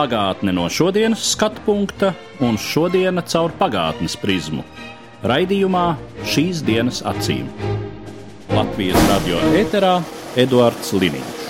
Pagātne no šodienas skatu punkta un šodienas caur pagātnes prizmu. Raidījumā šīs dienas acīm. Latvijas radio eterā Eduards Liniņš.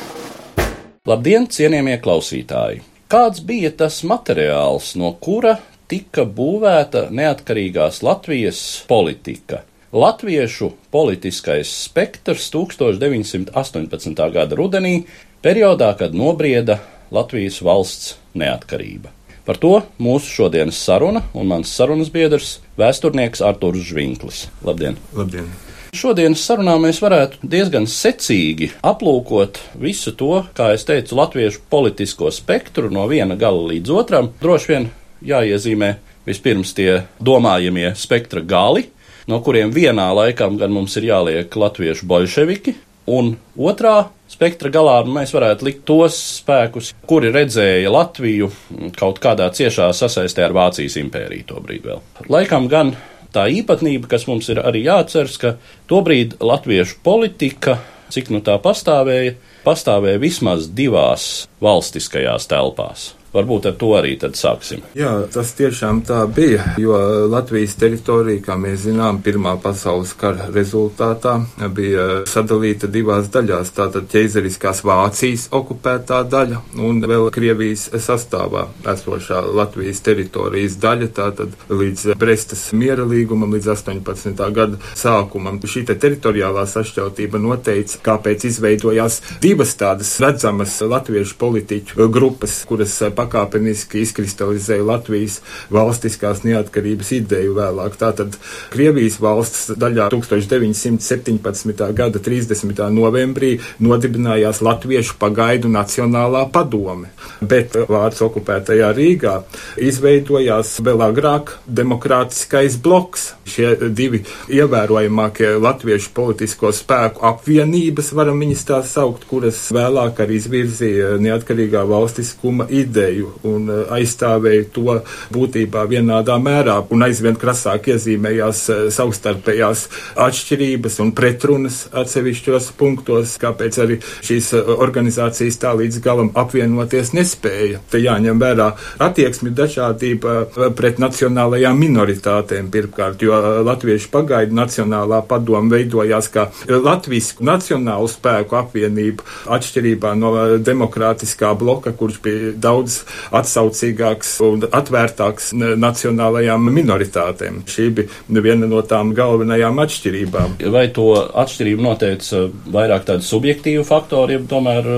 Labdien, cienījamie klausītāji! Kāds bija tas materiāls, no kura tika būvēta neatkarīgās Latvijas politika? Latviešu politiskais spektrs 1918. gada rudenī, periodā, kad nobrieda Latvijas valsts neatkarība. Par to mūsu šodienas saruna un mans sarunas biedrs - vēsturnieks Artūrs Žvinklis. Labdien! Labdien! Šodienas sarunā mēs varētu diezgan secīgi aplūkot visu to, kā es teicu, latviešu politisko spektru no viena gala līdz otram. Droši vien jāiezīmē vispirms tie domājamie spektra gali, no kuriem vienā laikā gan mums ir jāliek latviešu bolševiki, un otrā spektra galā mēs varētu likt tos spēkus, kuri redzēja Latviju kaut kādā ciešā sasaistē ar Vācijas impēriju tobrīd vēl. Laikam gan tā īpatnība, kas mums ir arī jāatceras, ka tobrīd latviešu politika, cik nu tā pastāvēja, pastāvēja vismaz divās valstiskajās telpās. Varbūt ar to arī tad sāksim. Jā, tas tiešām tā bija, jo Latvijas teritorija, kā mēs zinām, Pirmā pasaules kara rezultātā bija sadalīta divās daļās. Tātad ķeizariskās Vācijas okupētā daļa un vēl Krievijas sastāvā esošā Latvijas teritorijas daļa, tātad līdz Brestas miera līgumam, līdz 18. gada sākumam. Šī te teritoriālā sašķeltība noteica, kāpēc izveidojās divas tādas redzamas latviešu politiķu grupas, kuras pakāpeniski izkristalizēja Latvijas valstiskās neatkarības ideju vēlāk. Tātad Krievijas valsts daļā 1917. gada 30. novembrī nodibinājās Latviešu pagaidu Nacionālā padome, bet Vācu okupētajā Rīgā izveidojās vēl agrāk demokrātiskais bloks. Šie divi ievērojamākie latviešu politisko spēku apvienības, varam viņus tā saukt, kuras vēlāk arī izvirzīja neatkarīgā valstiskuma ideju un aizstāvēja to būtībā vienādā mērā un aizvien krasāk iezīmējās savstarpējās atšķirības un pretrunas atsevišķos punktos, kāpēc arī šīs organizācijas tā līdz galam apvienoties nespēja. Te jāņem vērā attieksmi dažādība pret nacionālajām minoritātēm pirmkārt, jo Latviešu pagaidu nacionālā padoma veidojās kā latvisku nacionālu spēku apvienība atšķirībā no demokrātiskā bloka, kurš bija daudz atsaucīgāks un atvērtāks nacionālajām minoritātēm. Šī bija viena no tām galvenajām atšķirībām. Vai to atšķirību noteica vairāk tādu subjektīvu faktoru, ja tomēr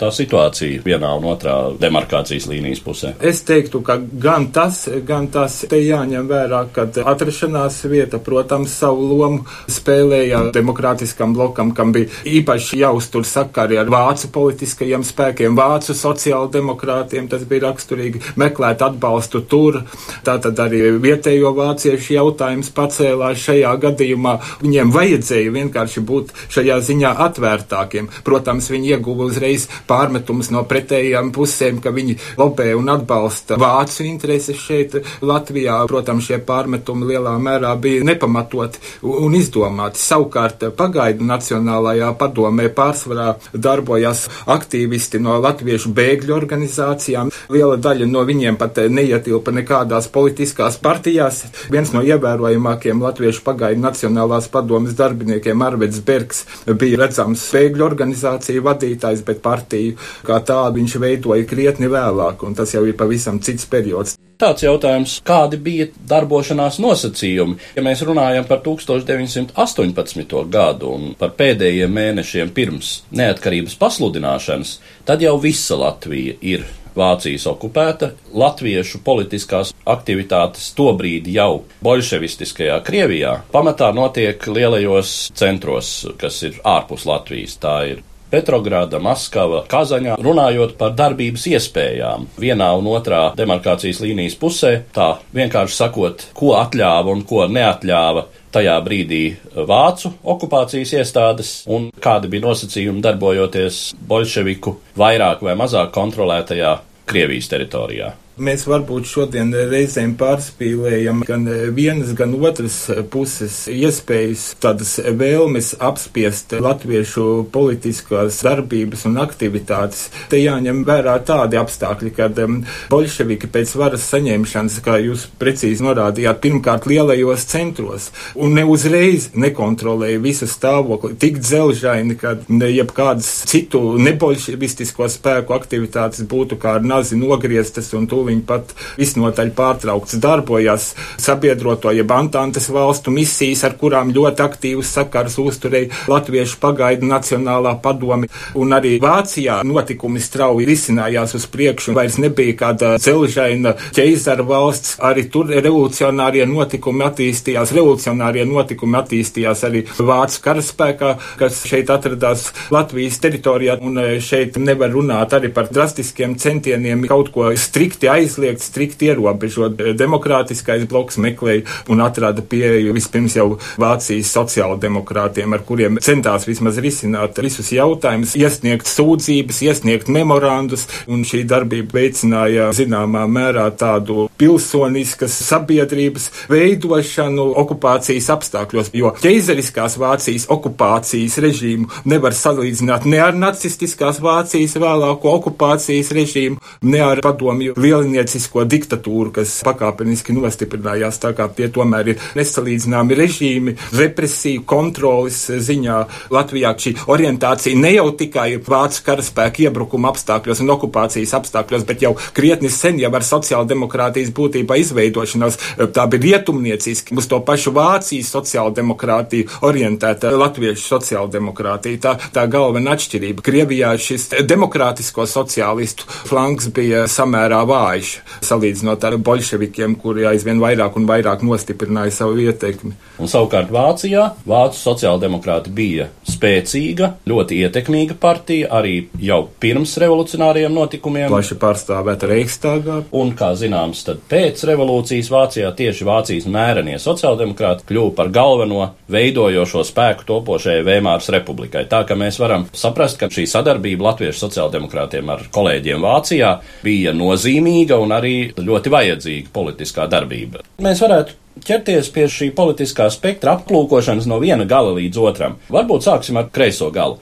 tā situācija vienā un otrā demarkācijas līnijas pusē? Es teiktu, ka gan tas, gan tas te jāņem vērā, ka atrašanās vieta, protams, savu lomu spēlēja demokrātiskam blokam, kam bija īpaši jāuztur sakari ar vācu politiskajiem spēkiem, vācu sociāldemokrātiem, tas bija raksturīgi meklēt atbalstu tur. Tātad arī vietējo vāciešu jautājums pacēlās šajā gadījumā. Viņiem vajadzēja vienkārši būt šajā ziņā atvērtākiem. Protams, viņi ieguva uzreiz pārmetumus no pretējām pusēm, ka viņi lobē un atbalsta vācu intereses šeit Latvijā. Protams, šie pārmetumi lielā mērā bija nepamatoti un izdomāti. Savukārt pagaidu Nacionālajā padomē pārsvarā darbojās aktīvisti no latviešu bēgļu organizācijām. Liela daļa no viņiem pat neietilpa nekādās politiskās partijās. Viens no ievērojamākiem latviešu pagaidu Nacionālās padomes darbiniekiem Arveds Bergs bija redzams bēgļu organizāciju vadītājs, bet partiju kā tādu viņš veidoja krietni vēlāk, un tas jau ir pavisam cits periods. Tāds jautājums, kādi bija darbošanās nosacījumi? Ja mēs runājam par 1918. gadu un par pēdējiem mēnešiem pirms neatkarības pasludināšanas, tad jau visa Latvija ir Vācijas okupēta, latviešu politiskās aktivitātes tobrīd jau bolševistiskajā Krievijā pamatā notiek lielajos centros, kas ir ārpus Latvijas. Tā ir Petrograda, Maskava, Kazaņā, runājot par darbības iespējām vienā un otrā demarkācijas līnijas pusē, tā vienkārši sakot, ko atļāva un ko neatļāva tajā brīdī vācu okupācijas iestādes un kādi bija nosacījumi darbojoties bolševiku vairāk vai mazāk kontrolētajā Krievijas teritorijā. Mēs varbūt šodien reizēm pārspīlējam gan vienas, gan otras puses iespējas, tādas vēlmes apspiest latviešu politiskās darbības un aktivitātes. Te jāņem vērā tādi apstākļi, kad um, bolševiki pēc varas saņemšanas, kā jūs precīzi norādījāt, pirmkārt lielajos centros un ne uzreiz nekontrolēja visu stāvokli tik dzelžaini, ka jebkādas citu nebolševistisko spēku aktivitātes būtu kā ar nazi nogrieztas un tūlīt viņi pat visnotaļ pārtraukts darbojās sabiedroto jeb Antantes valstu misijas, ar kurām ļoti aktīvus sakars uzturēja Latviešu pagaidu Nacionālā padomi. Un arī Vācijā notikumi strauji risinājās uz priekšu, vairs nebija kāda celžaina ķeizara valsts, arī tur revolucionārie notikumi attīstījās, revolucionārie notikumi attīstījās arī Vācu karaspēkā, kas šeit atradās Latvijas teritorijā, un e, šeit nevar runāt arī par drastiskiem centieniem kaut ko strikti aizliegt, strikt ierobežot. Demokrātiskais bloks meklēja un atrada pieeju vispirms jau Vācijas sociāldemokrātiem, ar kuriem centās vismaz risināt visus jautājumus, iesniegt sūdzības, iesniegt memorandus, un šī darbība veicināja zināmā mērā tādu pilsoniskas sabiedrības veidošanu okupācijas apstākļos, jo ķeizariskās Vācijas okupācijas režīmu nevar salīdzināt ne ar nacistiskās Vācijas vēlāko okupācijas režīmu, ne ar padomju lielinu saimniecisko diktatūru, kas pakāpeniski nostiprinājās, tā kā tie tomēr ir nesalīdzināmi režīmi, represiju kontrolas ziņā. Latvijā šī orientācija ne jau tikai vācu karaspēku iebrukuma apstākļos un okupācijas apstākļos, bet jau krietni sen jau ar sociāldemokrātijas būtībā izveidošanos, tā bija rietumnieciski, uz to pašu Vācijas sociāldemokrātiju orientēta latviešu sociāldemokrātija. Tā, tā galvenā atšķirība. Krievijā šis demokrātisko sociālistu flanks bija samērā vājš vājš, salīdzinot ar bolševikiem, kuri aizvien vairāk un vairāk nostiprināja savu ietekmi. Un savukārt Vācijā Vācu sociāldemokrāti bija spēcīga, ļoti ietekmīga partija arī jau pirms revolucionāriem notikumiem. Plaši pārstāvēta Reichstāgā. Un, kā zināms, tad pēc revolūcijas Vācijā tieši Vācijas mērenie sociāldemokrāti kļuva par galveno veidojošo spēku topošajai Vēmāras republikai. Tā ka mēs varam saprast, ka šī sadarbība latviešu sociāldemokrātiem ar kolēģiem Vācijā bija nozīmīga un arī ļoti vajadzīga politiskā darbība. Mēs varētu ķerties pie šī politiskā spektra aplūkošanas no viena gala līdz otram. Varbūt sāksim ar kreiso galu.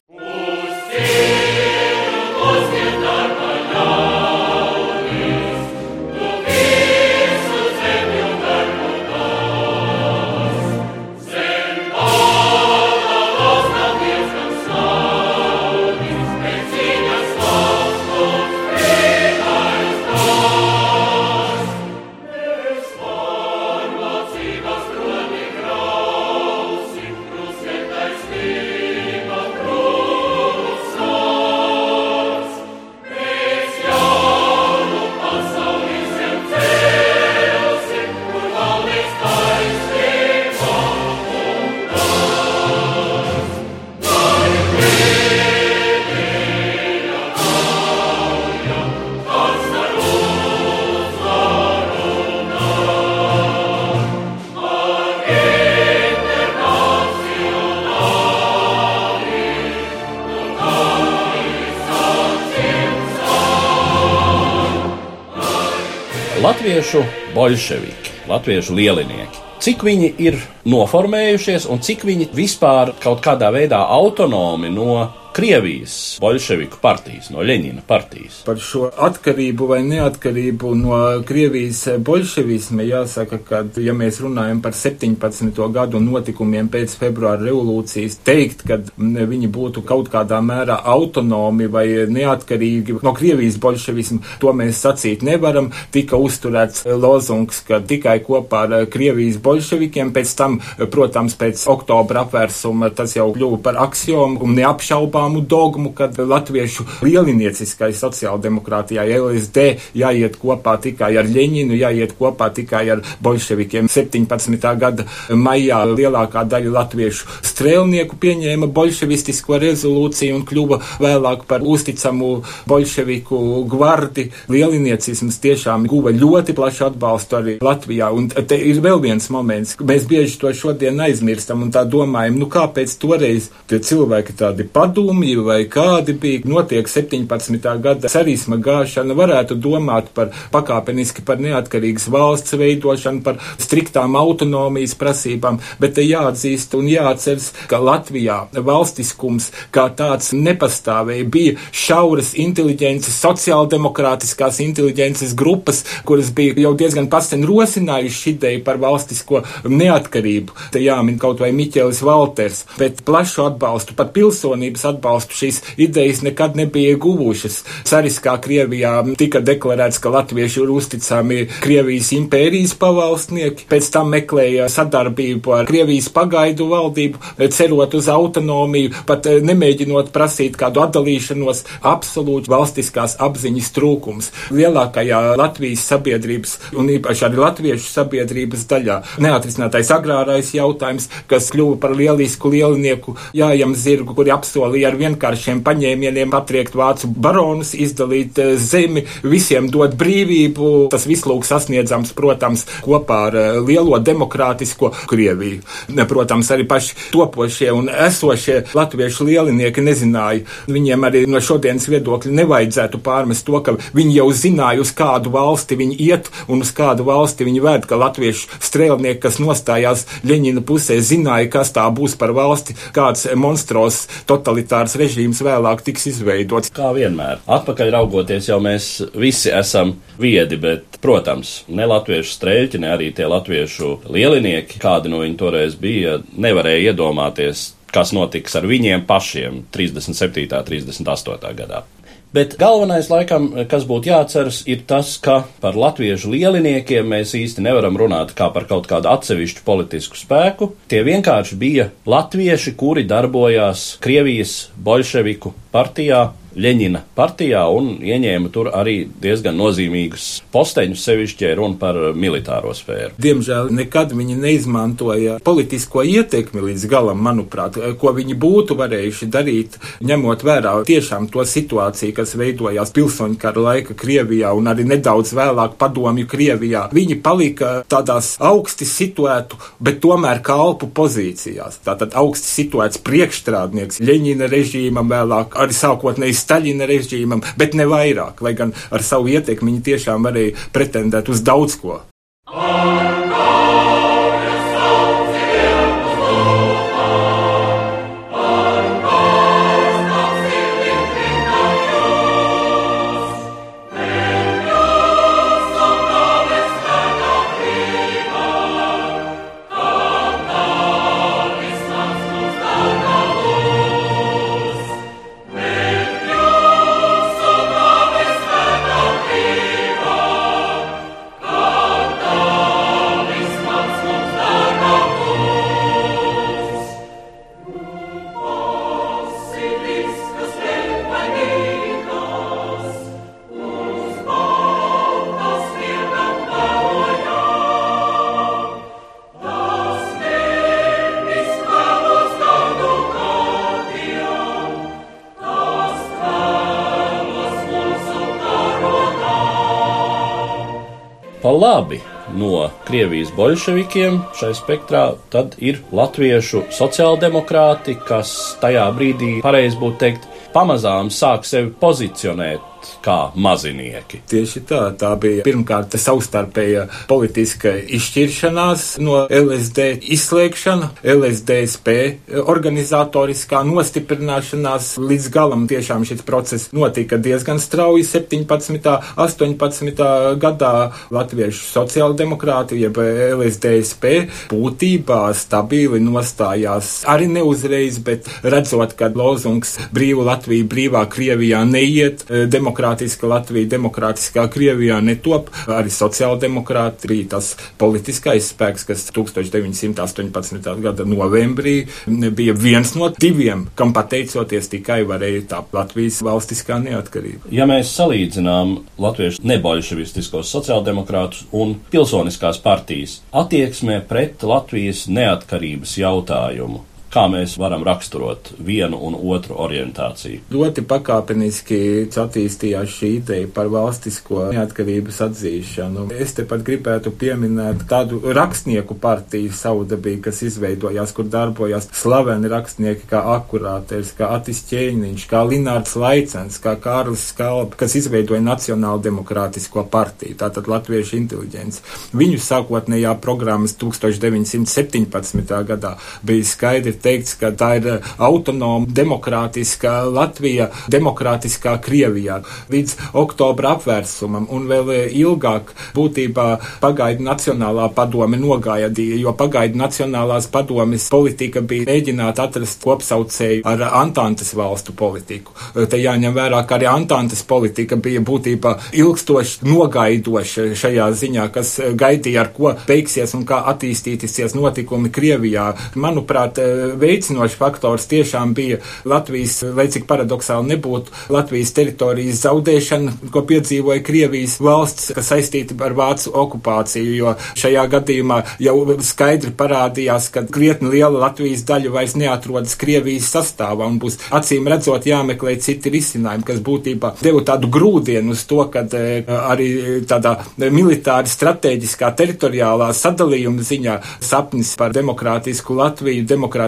Bolševiki, latviešu lielinieki. Cik viņi ir noformējušies un cik viņi vispār kaut kādā veidā autonomi no Krievijas bolševiku partijas, no Leņina partijas. Par šo atkarību vai neatkarību no Krievijas bolševisma jāsaka, ka, ja mēs runājam par 17. gadu notikumiem pēc februāra revolūcijas, teikt, ka viņi būtu kaut kādā mērā autonomi vai neatkarīgi no Krievijas bolševisma, to mēs sacīt nevaram. Tika uzturēts lozungs, ka tikai kopā ar Krievijas bolševikiem, pēc tam, protams, pēc oktobra apvērsuma tas jau kļuva par aksiomu un neapšaubām zināmu dogmu, kad latviešu lielinieciskajai sociāldemokrātijai LSD jāiet kopā tikai ar Ļeņinu, jāiet kopā tikai ar bolševikiem. 17. gada maijā lielākā daļa latviešu strēlnieku pieņēma bolševistisko rezolūciju un kļuva vēlāk par uzticamu bolševiku gvardi. Lieliniecisms tiešām guva ļoti plašu atbalstu arī Latvijā. Un te ir vēl viens moments, mēs bieži to šodien aizmirstam un tā domājam, nu kāpēc toreiz tie cilvēki tādi padomji vai kādi bija, notiek 17. gada sarisma gāšana, varētu domāt par pakāpeniski par neatkarīgas valsts veidošanu, par striktām autonomijas prasībām, bet te jāatzīst un jāatceras, ka Latvijā valstiskums kā tāds nepastāvēja, bija šauras inteliģences, sociāldemokrātiskās inteliģences grupas, kuras bija jau diezgan pasen rosinājuši ideju par valstisko neatkarību. Te jāmin kaut vai Miķelis Valters, bet plašu atbalstu, pat pilsonības atbalstu šīs idejas nekad nebija guvušas. Cariskā Krievijā tika deklarēts, ka latvieši ir uzticami Krievijas impērijas pavalstnieki, pēc tam meklēja sadarbību ar Krievijas pagaidu valdību, cerot uz autonomiju, pat eh, nemēģinot prasīt kādu atdalīšanos, absolūti valstiskās apziņas trūkums. Lielākajā Latvijas sabiedrības un īpaši arī latviešu sabiedrības daļā neatrisinātais agrārais jautājums, kas kļuva par lielisku lielinieku jājam zirgu, kuri apsolīja ar vienkāršiem paņēmieniem patriekt vācu baronus, izdalīt eh, zemi, visiem dot brīvību. Tas viss lūk sasniedzams, protams, kopā ar eh, lielo demokrātisko Krieviju. Protams, arī paši topošie un esošie latviešu lielinieki nezināja. Viņiem arī no šodienas viedokļa nevajadzētu pārmest to, ka viņi jau zināja, uz kādu valsti viņi iet un uz kādu valsti viņi ved, ka latviešu strēlnieki, kas nostājās Ļeņina pusē, zināja, kas tā būs par valsti, kāds monstros totalitārs režīms vēlāk tiks izveidots. Kā vienmēr, atpakaļ raugoties, jau mēs visi esam viedi, bet, protams, ne latviešu streļķi, ne arī tie latviešu lielinieki, kādi no viņi toreiz bija, nevarēja iedomāties, kas notiks ar viņiem pašiem 37. un 38. gadā. Bet galvenais, laikam, kas būtu jāatceras, ir tas, ka par latviešu lieliniekiem mēs īsti nevaram runāt kā par kaut kādu atsevišķu politisku spēku. Tie vienkārši bija latvieši, kuri darbojās Krievijas bolševiku partijā Ļeņina partijā un ieņēma tur arī diezgan nozīmīgus posteņus, sevišķi, runa par militāro sfēru. Diemžēl nekad viņi neizmantoja politisko ietekmi līdz galam, manuprāt, ko viņi būtu varējuši darīt, ņemot vērā tiešām to situāciju, kas veidojās pilsoņu kara laika Krievijā un arī nedaudz vēlāk padomju Krievijā. Viņi palika tādās augsti situētu, bet tomēr kalpu pozīcijās. Tātad augsti situēts priekšstrādnieks Ļeņina režīmam, vēlāk arī sākotnēji Staļina režīmam, bet ne vairāk, lai gan ar savu ietekmi viņi tiešām varēja pretendēt uz daudz ko. Pa labi no Krievijas bolševikiem šai spektrā, tad ir latviešu sociāldemokrāti, kas tajā brīdī, pareizi būtu teikt, pamazām sāk sevi pozicionēt kā mazinieki. Tieši tā, tā bija pirmkārt savstarpēja politiska izšķiršanās no LSD izslēgšana, LSDSP organizatoriskā nostiprināšanās līdz galam tiešām šis process notika diezgan strauji 17. 18. gadā Latviešu sociāldemokrāti, jeb LSDSP būtībā stabili nostājās arī neuzreiz, bet redzot, ka lozungs brīvu Latviju brīvā Krievijā neiet, demokrātija demokrātiska Latvija, demokrātiskā Krievijā netop. Arī sociāldemokrāti bija tas politiskais spēks, kas 1918. gada novembrī bija viens no diviem, kam pateicoties tikai varēja tā Latvijas valstiskā neatkarība. Ja mēs salīdzinām latviešu nebolševistiskos sociāldemokrātus un pilsoniskās partijas attieksmē pret Latvijas neatkarības jautājumu, kā mēs varam raksturot vienu un otru orientāciju. Ļoti pakāpeniski attīstījās šī ideja par valstisko neatkarības atzīšanu. Es te pat gribētu pieminēt tādu rakstnieku partiju savdabīgi, kas izveidojās, kur darbojās slaveni rakstnieki kā Akurāters, kā Atis Ķēniņš, kā Linārds Laicens, kā Kārlis Skalpa, kas izveidoja Nacionālo demokrātisko partiju, tātad latviešu inteliģents. Viņu sākotnējā programmas 1917. gadā bija skaidri teikts, ka tā ir eh, autonoma, demokrātiskā Latvija, demokrātiskā Krievijā līdz oktobra apvērsumam un vēl eh, ilgāk būtībā pagaidu Nacionālā padome nogaidīja, jo pagaidu Nacionālās padomes politika bija mēģināt atrast kopsaucēju ar Antantes valstu politiku. Eh, te jāņem vērā, ka arī Antantes politika bija būtībā ilgstoši nogaidoša šajā ziņā, kas gaidīja, ar ko beigsies un kā attīstīsies notikumi Krievijā. Manuprāt, veicinošs faktors tiešām bija Latvijas, lai cik paradoxāli nebūtu, Latvijas teritorijas zaudēšana, ko piedzīvoja Krievijas valsts, kas saistīta ar Vācu okupāciju, jo šajā gadījumā jau skaidri parādījās, ka krietni liela Latvijas daļa vairs neatrodas Krievijas sastāvā un būs acīm redzot jāmeklē citi risinājumi, kas būtībā deva tādu grūdienu uz to, ka e, arī tādā militāri strateģiskā teritoriālā sadalījuma ziņā sapnis par demokrātisku Latviju,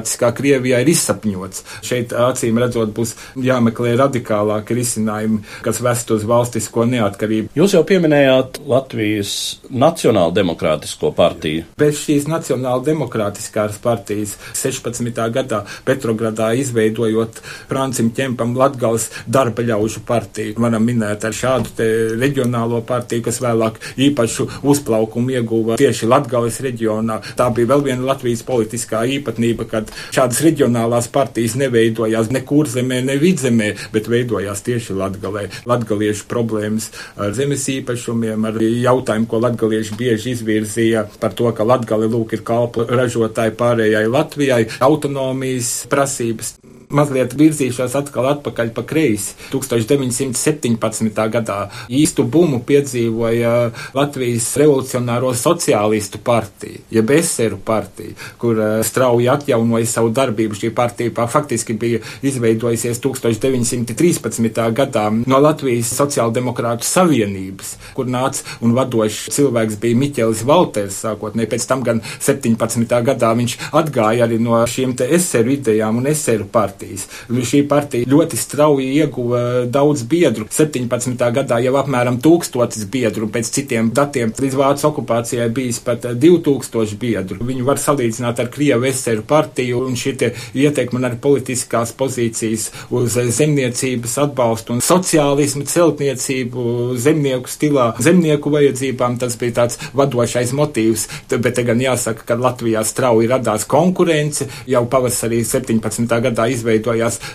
demokrātiskā Krievijā ir izsapņots. Šeit acīm redzot būs jāmeklē radikālāki risinājumi, kas vest uz valstisko neatkarību. Jūs jau pieminējāt Latvijas Nacionālo demokrātisko partiju. Bez šīs Nacionāla demokrātiskās partijas 16. gadā Petrogradā izveidojot Francim Ķempam Latgals darba ļaužu partiju. Varam minēt ar šādu te reģionālo partiju, kas vēlāk īpašu uzplaukumu ieguva tieši Latgales reģionā. Tā bija vēl viena Latvijas politiskā īpatnība, kad šādas reģionālās partijas neveidojās ne kurzemē, ne vidzemē, bet veidojās tieši Latgalē. Latgaliešu problēmas ar zemes īpašumiem, ar jautājumu, ko latgalieši bieži izvirzīja par to, ka Latgali lūk ir kalpu ražotāji pārējai Latvijai, autonomijas prasības mazliet virzīšos atkal atpakaļ pa kreisi. 1917. gadā īstu bumu piedzīvoja Latvijas revolucionāro sociālistu partija, jeb eseru partija, kur eh, strauji atjaunoja savu darbību. Šī partija faktiski bija izveidojusies 1913. gadā no Latvijas sociāldemokrātu savienības, kur nāca un vadošs cilvēks bija Miķelis Valters sākotnēji, pēc tam gan 17. gadā viņš atgāja arī no šiem te eseru idejām un eseru partijas. Šī partija ļoti strauji ieguva daudz biedru. 17. gadā jau apmēram tūkstotis biedru, pēc citiem datiem līdz Vācu okupācijai bijis pat 2000 biedru. Viņu var salīdzināt ar Krievu eseru partiju un šī ieteikuma un arī politiskās pozīcijas uz zemniecības atbalstu un sociālismu, celtniecību, zemnieku stilā, zemnieku vajadzībām. Tas bija tāds vadošais motīvs, bet te gan jāsaka, ka Latvijā strauji radās konkurence. Jau pavasarī 17. gadā izveidojās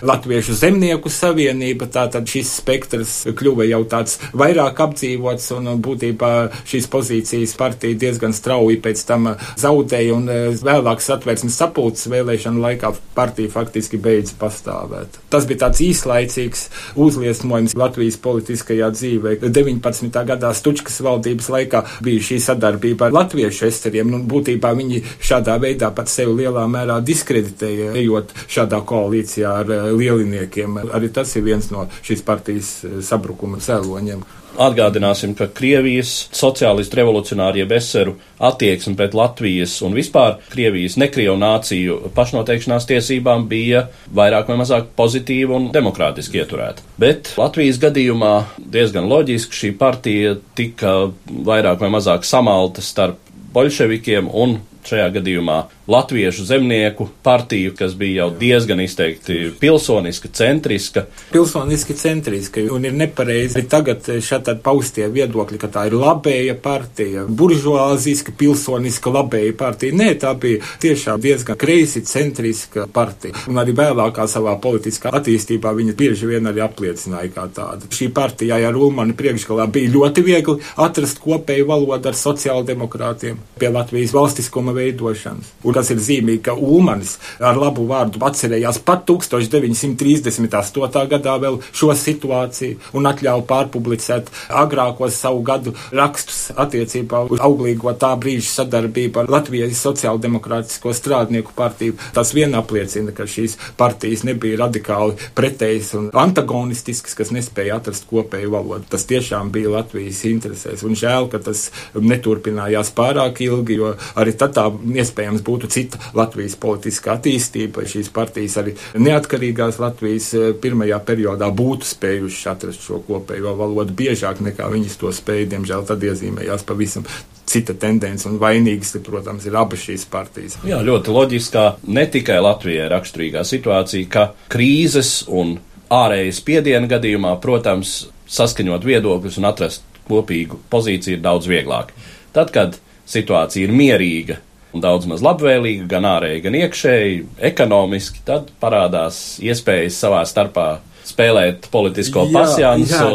Latviešu zemnieku savienība, tātad šis spektrs kļuva jau tāds vairāk apdzīvots un būtībā šīs pozīcijas partija diezgan strauji pēc tam zaudēja un vēlāk satvērsmes sapulces vēlēšana laikā partija faktiski beidza pastāvēt. Tas bija tāds īslaicīgs uzliesmojums Latvijas politiskajā dzīvē. 19. gadā Stučkas valdības laikā bija šī sadarbība ar latviešu esteriem, un būtībā viņi šādā veidā pat sevi lielā mērā diskreditēja, ejot šādā koalīcijā ar lieliniekiem. Arī tas ir viens no šīs partijas sabrukuma cēloņiem. Atgādināsim, ka Krievijas sociālistu revolucionārie beseru attieksme pret Latvijas un vispār Krievijas nekrievu nāciju pašnoteikšanās tiesībām bija vairāk vai mazāk pozitīva un demokrātiski ieturēta. Bet Latvijas gadījumā diezgan loģiski šī partija tika vairāk vai mazāk samalta starp bolševikiem un šajā gadījumā Latviešu zemnieku partiju, kas bija jau diezgan izteikti pilsoniska, centriska. Pilsoniski centriska, un ir nepareizi tagad šādi paustie viedokļi, ka tā ir labēja partija, buržuāziska, pilsoniska labēja partija. Nē, tā bija tiešām diezgan kreisi centriska partija. Un arī vēlākā savā politiskā attīstībā viņa bieži vien arī apliecināja kā tāda. Šī partija ar Ulmani priekšgalā bija ļoti viegli atrast kopēju valodu ar sociāldemokrātiem pie Latvijas valstiskuma veidošanas. Un kas ir zīmīgi, ka Ulmanis ar labu vārdu atcerējās pat 1938. gadā vēl šo situāciju un atļauja pārpublicēt agrākos savu gadu rakstus attiecībā uz auglīgo tā brīža sadarbību ar Latvijas sociāldemokrātisko strādnieku partiju. Tas vien apliecina, ka šīs partijas nebija radikāli pretējas un antagonistiskas, kas nespēja atrast kopēju valodu. Tas tiešām bija Latvijas interesēs. Un žēl, ka tas neturpinājās pārāk ilgi, jo arī tad tā iespējams būtu cita Latvijas politiskā attīstība, šīs partijas arī neatkarīgās Latvijas eh, pirmajā periodā būtu spējušas atrast šo kopējo valodu biežāk nekā viņas to spēja. Diemžēl tad iezīmējās pavisam cita tendence, un vainīgas, protams, ir abas šīs partijas. Jā, ļoti loģiskā, ne tikai Latvijai raksturīgā situācija, ka krīzes un ārējas spiediena gadījumā, protams, saskaņot viedokļus un atrast kopīgu pozīciju ir daudz vieglāk. Tad, kad situācija ir mierīga, un daudz maz labvēlīga, gan ārēji, gan iekšēji, ekonomiski, tad parādās iespējas savā starpā spēlēt politisko pasjansu,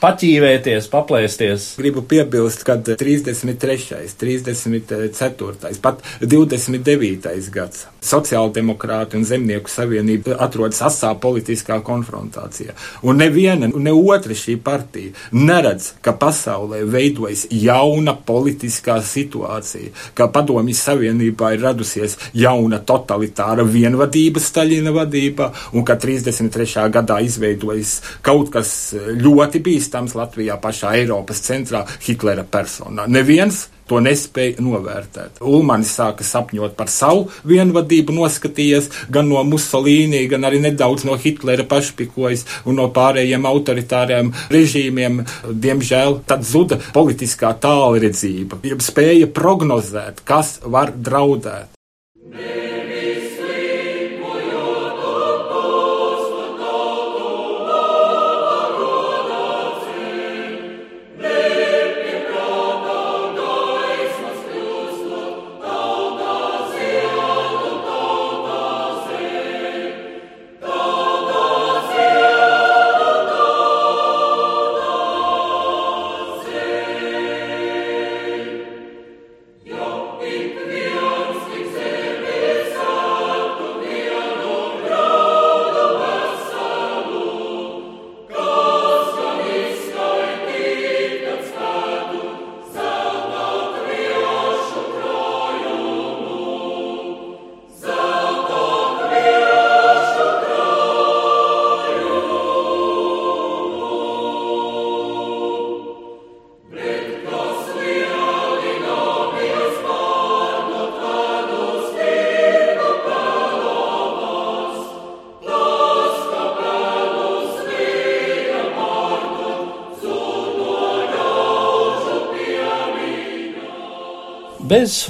paķīvēties, paplēsties. Gribu piebilst, ka 33., 34., pat 29. gads sociāldemokrāti un zemnieku savienība atrodas asā politiskā konfrontācijā. Un neviena, ne otra šī partija neredz, ka pasaulē veidojas jauna politiskā situācija, ka padomjas savienībā ir radusies jauna totalitāra vienvadība Staļina vadībā un ka 33. gadā izveidojas kaut kas ļoti bīstams Latvijā pašā Eiropas centrā Hitlera personā. Neviens to nespēja novērtēt. Ulmanis sāka sapņot par savu vienvadību, noskatījies gan no Musolīnī, gan arī nedaudz no Hitlera pašpikojas un no pārējiem autoritāriem režīmiem. Diemžēl tad zuda politiskā tālredzība, spēja prognozēt, kas var draudēt. Nē. Bez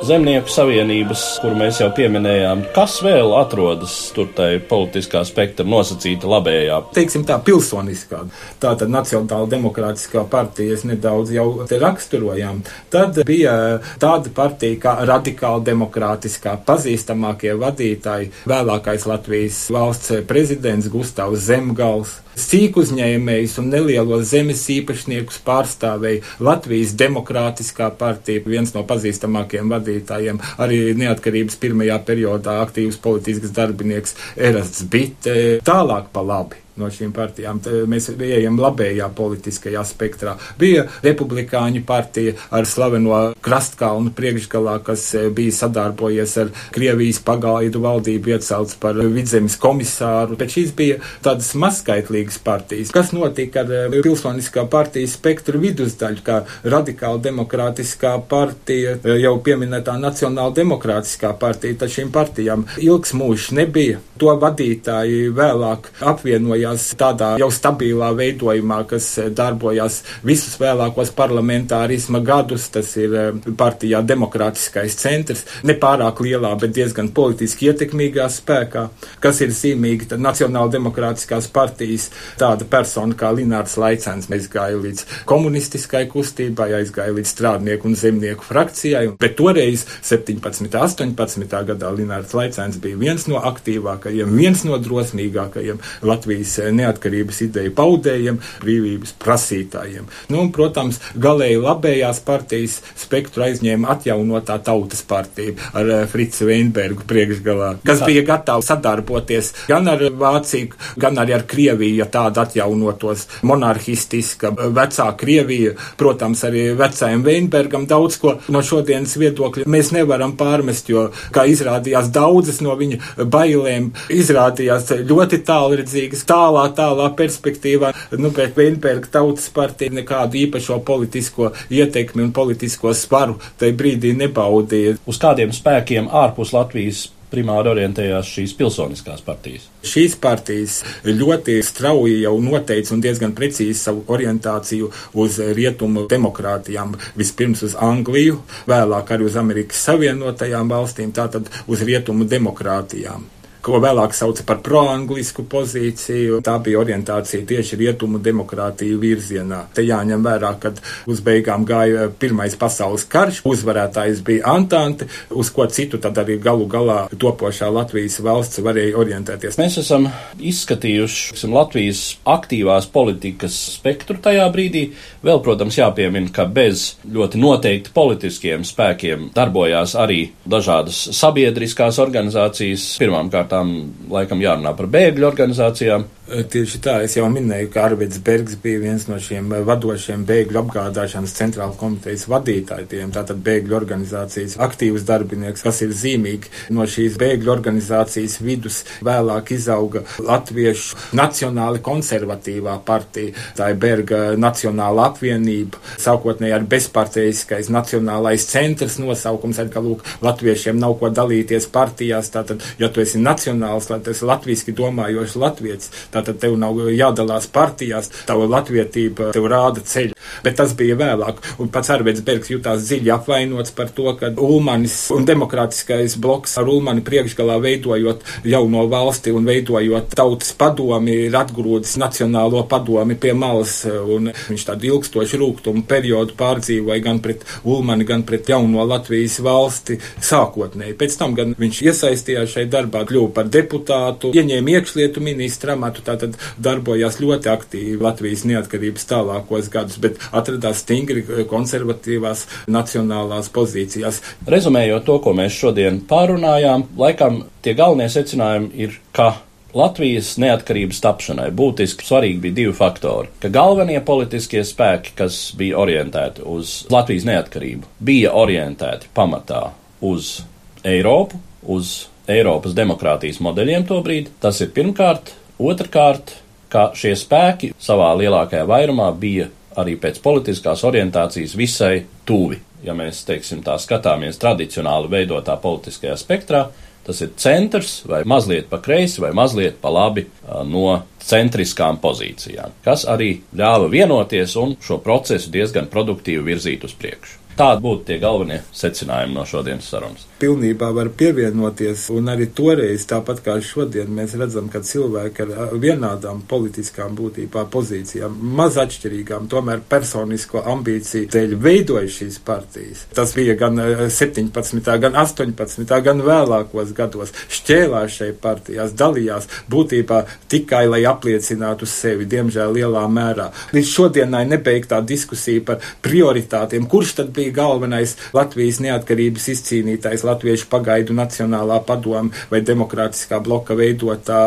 Zemnieku savienības, kuru mēs jau pieminējām, kas vēl atrodas tur tajā politiskā spektra nosacīta labējā? Teiksim tā, pilsoniskā, tā tad Nacionāla demokrātiskā partija, es nedaudz jau te raksturojām. Tad bija tāda partija kā radikāla demokrātiskā, pazīstamākie vadītāji, vēlākais Latvijas valsts prezidents Gustavs Zemgals. Sīku uzņēmējus un nelielos zemes īpašniekus pārstāvēja Latvijas Demokrātiskā partija, viens no pazīstamākajiem vadītājiem, arī neatkarības pirmajā periodā aktīvs politisks darbinieks Erasts Bitte, tālāk pa labi no šīm partijām. Te mēs ejam labējā politiskajā spektrā. Bija republikāņu partija ar slaveno Krastkalnu priekšgalā, kas eh, bija sadarbojies ar Krievijas pagaidu valdību iecelts par vidzemes komisāru, bet šīs bija tādas mazskaitlīgas partijas. Kas notika ar eh, pilsoniskā partijas spektru vidusdaļu, kā radikāla demokrātiskā partija, eh, jau pieminētā nacionāla demokrātiskā partija, tad šīm partijām ilgs mūžs nebija. To vadītāji vēlāk apvienojās darbojās tādā jau stabilā veidojumā, kas darbojās visus vēlākos parlamentārisma gadus. Tas ir partijā demokrātiskais centrs, nepārāk lielā, bet diezgan politiski ietekmīgā spēkā, kas ir zīmīgi Nacionāla demokrātiskās partijas tāda persona kā Linārs Laicens aizgāja līdz komunistiskai kustībai, aizgāja līdz strādnieku un zemnieku frakcijai, bet toreiz 17. 18. gadā Linārs Laicens bija viens no aktīvākajiem, viens no drosmīgākajiem Latvijas neatkarības ideju paudējiem, brīvības prasītājiem. Nu, un, protams, galēji labējās partijas spektru aizņēma atjaunotā tautas partija ar eh, Fritzu Veinbergu priekšgalā, kas bija gatava sadarboties gan ar Vāciju, gan arī ar Krieviju, ja tāda atjaunotos monarhistiska vecā Krievija, protams, arī vecajam Veinbergam daudz ko no šodienas viedokļa mēs nevaram pārmest, jo, kā izrādījās, daudzas no viņa bailēm izrādījās ļoti tālredzīgas, tālā, tālā perspektīvā, nu, bet Veinberga tautas partija nekādu īpašo politisko ietekmi un politisko svaru tajā brīdī nebaudīja. Uz kādiem spēkiem ārpus Latvijas primāri orientējās šīs pilsoniskās partijas? Šīs partijas ļoti strauji jau noteica un diezgan precīzi savu orientāciju uz rietumu demokrātijām. Vispirms uz Angliju, vēlāk arī uz Amerikas Savienotajām valstīm, tātad uz rietumu demokrātijām ko vēlāk sauca par proanglisku pozīciju. Tā bija orientācija tieši rietumu demokrātiju virzienā. Te jāņem vērā, ka uz beigām gāja Pirmais pasaules karš, uzvarētājs bija Antante, uz ko citu tad arī galu galā topošā Latvijas valsts varēja orientēties. Mēs esam izskatījuši esam Latvijas aktīvās politikas spektru tajā brīdī. Vēl, protams, jāpiemina, ka bez ļoti noteikti politiskiem spēkiem darbojās arī dažādas sabiedriskās organizācijas. Pirmkārt, kārtām laikam jārunā par bēgļu organizācijām. Tieši tā, es jau minēju, ka Arvids Bergs bija viens no šiem vadošiem bēgļu apgādāšanas centrāla komitejas vadītājiem, tātad bēgļu organizācijas aktīvs darbinieks, kas ir zīmīgi. No šīs bēgļu organizācijas vidus vēlāk izauga Latviešu nacionāli konservatīvā partija, tā ir Berga Nacionāla apvienība, sākotnēji ar bezparteiskais nacionālais centrs nosaukums, ar ka lūk, latviešiem nav ko dalīties partijās, tātad, ja tu esi nacionāls, lai tas latviski domājošs latviets, tātad tev nav jādalās partijās, tava latvietība tev rāda ceļu. Bet tas bija vēlāk, un pats Arvids Bergs jutās dziļi apvainots par to, ka Ulmanis un demokrātiskais bloks ar Ulmani priekšgalā veidojot jauno valsti un veidojot tautas padomi, ir atgrūdis nacionālo padomi pie malas, un viņš tādu ilgstošu rūgtumu periodu pārdzīvoja gan pret Ulmani, gan pret jauno Latvijas valsti sākotnēji. Pēc tam gan viņš iesaistījās šai darbā, kļuva par deputātu, ieņēma iekšlietu ministra amatu, tātad darbojās ļoti aktīvi Latvijas neatkarības tālākos gadus, bet atradās stingri konservatīvās nacionālās pozīcijās. Rezumējot to, ko mēs šodien pārunājām, laikam tie galvenie secinājumi ir, ka Latvijas neatkarības tapšanai būtiski svarīgi bija divi faktori. Ka galvenie politiskie spēki, kas bija orientēti uz Latvijas neatkarību, bija orientēti pamatā uz Eiropu, uz Eiropas demokrātijas modeļiem tobrīd. Tas ir pirmkārt, otrkārt, ka šie spēki savā lielākajā vairumā bija arī pēc politiskās orientācijas visai tuvi. Ja mēs, teiksim, tā skatāmies tradicionāli veidotā politiskajā spektrā, tas ir centrs vai mazliet pa kreisi vai mazliet pa labi no centriskām pozīcijām, kas arī ļāva vienoties un šo procesu diezgan produktīvi virzīt uz priekšu. Tādi būtu tie galvenie secinājumi no šodienas sarunas. Pilnībā var pievienoties, un arī toreiz, tāpat kā šodien, mēs redzam, ka cilvēki ar vienādām politiskām būtībā pozīcijām, maz atšķirīgām, tomēr personisko ambīciju dēļ veidoja šīs partijas. Tas bija gan 17., gan 18., gan vēlākos gados. Šķēlās šai partijās, dalījās būtībā tikai, lai apliecinātu sevi, diemžēl lielā mērā. Līdz šodienai nebeigtā diskusija par prioritātiem, kurš tad bija galvenais Latvijas neatkarības izcīnītājs, Latviešu pagaidu nacionālā padoma vai demokrātiskā bloka veidotā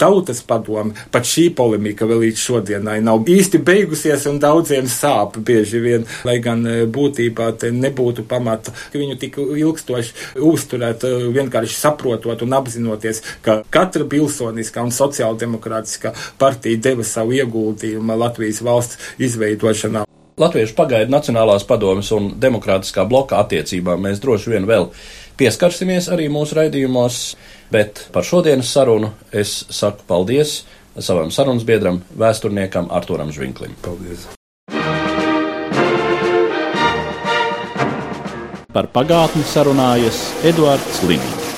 tautas padoma. Pat šī polemika vēl līdz šodienai nav īsti beigusies un daudziem sāp bieži vien, lai gan būtībā te nebūtu pamata viņu tik ilgstoši uzturēt, vienkārši saprotot un apzinoties, ka katra pilsoniskā un sociāldemokrātiskā partija deva savu ieguldījumu Latvijas valsts izveidošanā latviešu pagaidu Nacionālās padomes un demokrātiskā bloka attiecībām mēs droši vien vēl pieskarsimies arī mūsu raidījumos, bet par šodienas sarunu es saku paldies savam sarunas biedram, vēsturniekam Arturam Zvinklim. Paldies! Par pagātni sarunājas Eduards Līniju.